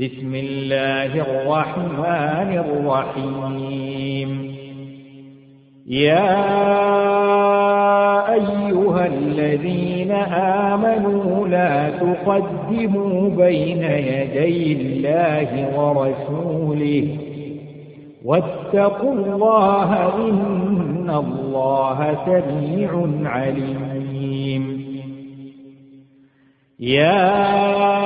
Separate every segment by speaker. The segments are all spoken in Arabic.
Speaker 1: بسم الله الرحمن الرحيم يا أيها الذين آمنوا لا تقدموا بين يدي الله ورسوله واتقوا الله إن الله سميع عليم يا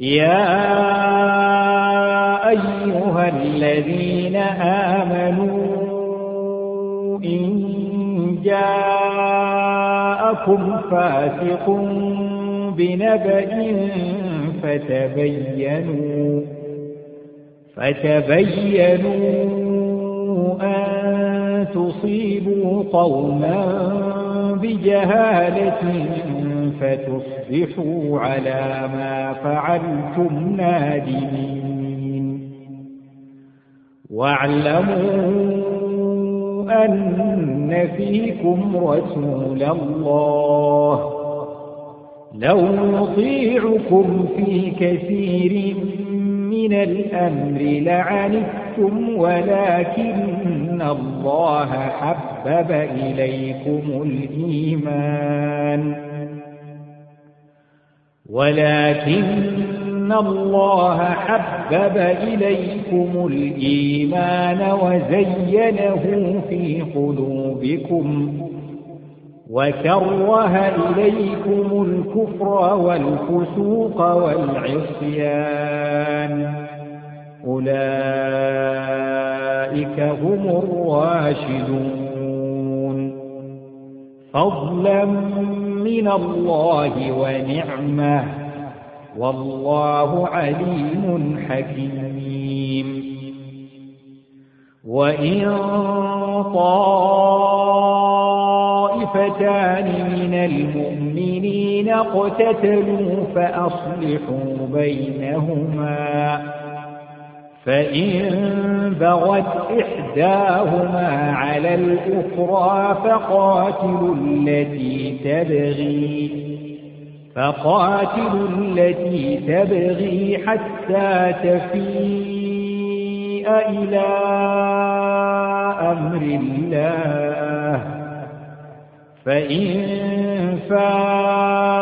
Speaker 1: يا أيها الذين آمنوا إن جاءكم فاسق بنبأ فتبينوا فتبينوا أن تصيبوا قوما بجهالة فتصبحوا على ما فعلتم نادمين واعلموا أن فيكم رسول الله لو يطيعكم في كثير من من الأمر لعنتم ولكن الله حبب إليكم الإيمان ولكن الله حبب إليكم الإيمان وزينه في قلوبكم وكره إليكم الكفر والفسوق والعصيان أولئك هم الراشدون فضلا من الله ونعمة والله عليم حكيم وإن طائفتان من المؤمنين اقتتلوا فأصلحوا بينهما فإن بغت إحداهما على الأخرى فقاتلوا التي تبغي فقاتلوا التي تبغي حتى تفيء إلى أمر الله فإن فات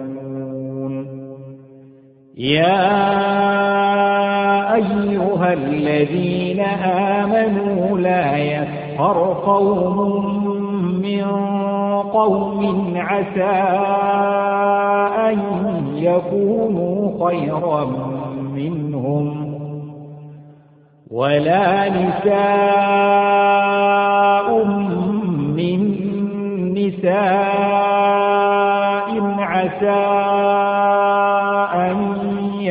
Speaker 1: يا أيها الذين آمنوا لا يسخر قوم من قوم عسى أن يكونوا خيرا منهم ولا نساء من نساء عسى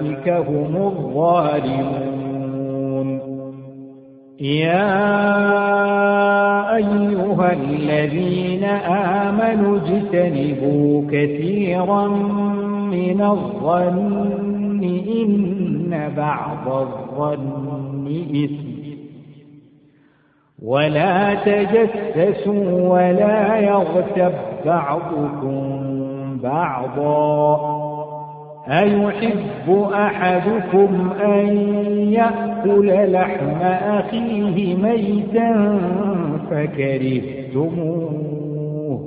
Speaker 1: أولئك هم الظالمون يا أيها الذين آمنوا اجتنبوا كثيرا من الظن إن بعض الظن إثم ولا تجسسوا ولا يغتب بعضكم بعضا أيحب أحدكم أن يأكل لحم أخيه ميتا فكرهتموه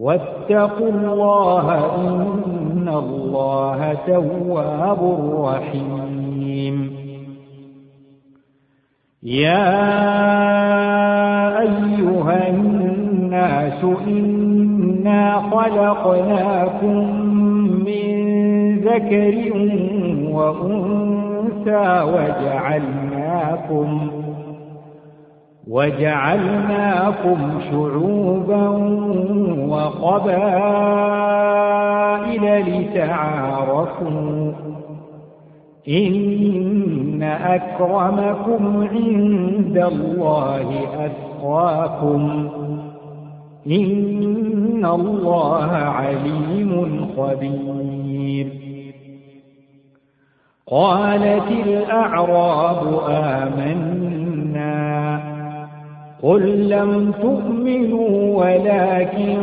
Speaker 1: واتقوا الله إن الله تواب رحيم يا أيها الناس إنا خلقناكم من ذكر وأنثى وجعلناكم وجعلناكم شعوبا وقبائل لتعارفوا إن أكرمكم عند الله أتقاكم إن الله عليم خبير قالت الأعراب آمنا قل لم تؤمنوا ولكن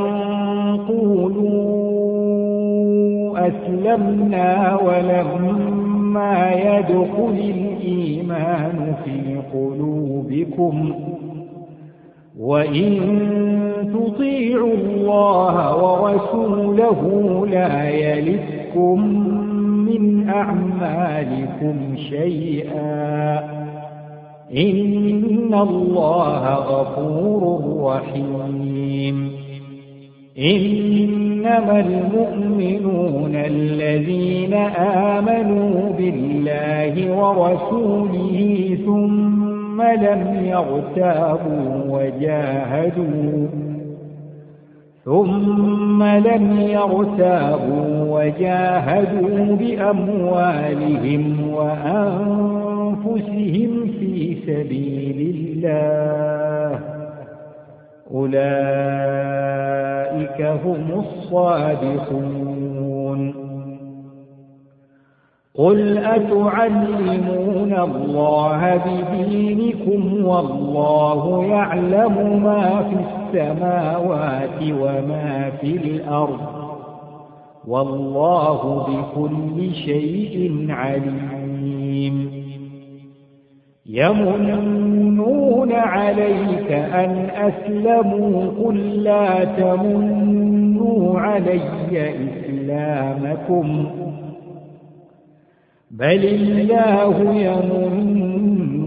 Speaker 1: قولوا أسلمنا ولما يدخل الإيمان في قلوبكم وإن تطيعوا الله ورسوله لا يلدكم من أعمالكم شيئا إن الله غفور رحيم إنما المؤمنون الذين آمنوا بالله ورسوله ثم لم يغتابوا وجاهدوا ثم لم يرتابوا وجاهدوا بأموالهم وأنفسهم في سبيل الله أولئك هم الصادقون قل أتعلمون الله بدينكم والله يعلم ما في السماء السماوات وما في الأرض والله بكل شيء عليم يمنون عليك أن أسلموا قل لا تمنوا علي إسلامكم بل الله يمن